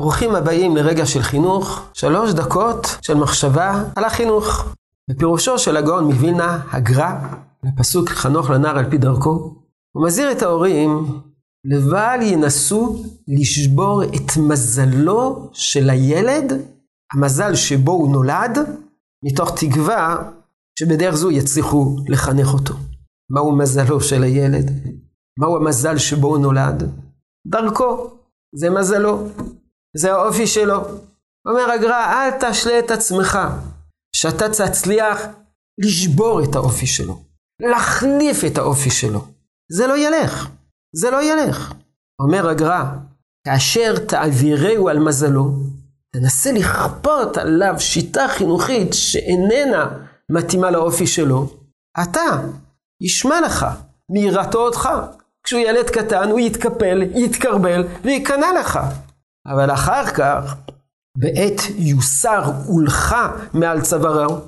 ברוכים הבאים לרגע של חינוך, שלוש דקות של מחשבה על החינוך. בפירושו של הגאון מווילנה, הגר"א, לפסוק חנוך לנער על פי דרכו, הוא מזהיר את ההורים, לבל ינסו לשבור את מזלו של הילד, המזל שבו הוא נולד, מתוך תקווה שבדרך זו יצליחו לחנך אותו. מהו מזלו של הילד? מהו המזל שבו הוא נולד? דרכו, זה מזלו. זה האופי שלו. אומר הגר"א, אל תשלה את עצמך, שאתה תצליח לשבור את האופי שלו, להחליף את האופי שלו. זה לא ילך, זה לא ילך. אומר הגר"א, כאשר תעבירהו על מזלו, תנסה לכפות עליו שיטה חינוכית שאיננה מתאימה לאופי שלו, אתה, ישמע לך, מיראתו אותך. כשהוא ילד קטן, הוא יתקפל, יתקרבל וייכנע לך. אבל אחר כך, בעת יוסר עולך מעל צווארו,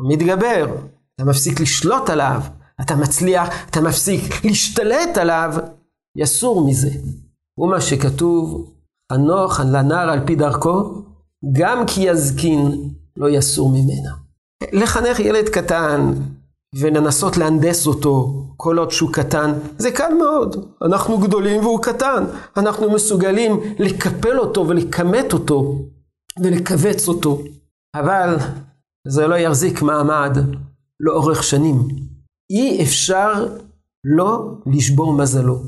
מתגבר, אתה מפסיק לשלוט עליו, אתה מצליח, אתה מפסיק להשתלט עליו, יסור מזה. הוא מה שכתוב, חנוך לנער על פי דרכו, גם כי יזקין לא יסור ממנה. לחנך ילד קטן ולנסות להנדס אותו כל עוד שהוא קטן, זה קל מאוד. אנחנו גדולים והוא קטן. אנחנו מסוגלים לקפל אותו ולכמת אותו ולכווץ אותו. אבל זה לא יחזיק מעמד לאורך שנים. אי אפשר לא לשבור מזלו.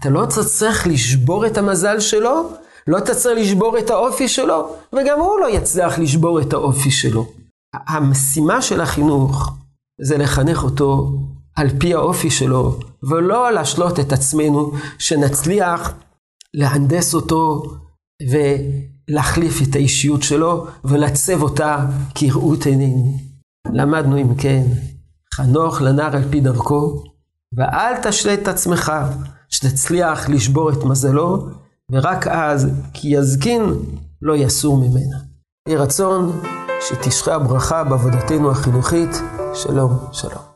אתה לא צריך לשבור את המזל שלו, לא תצטרך לשבור את האופי שלו, וגם הוא לא יצליח לשבור את האופי שלו. המשימה של החינוך זה לחנך אותו על פי האופי שלו, ולא להשלות את עצמנו שנצליח להנדס אותו ולהחליף את האישיות שלו ולעצב אותה כראות עינינו. למדנו אם כן, חנוך לנער על פי דרכו, ואל תשלה את עצמך שתצליח לשבור את מזלו, ורק אז, כי יזקין, לא יסור ממנה. יהי רצון שתשרה הברכה בעבודתנו החינוכית. שלום, שלום.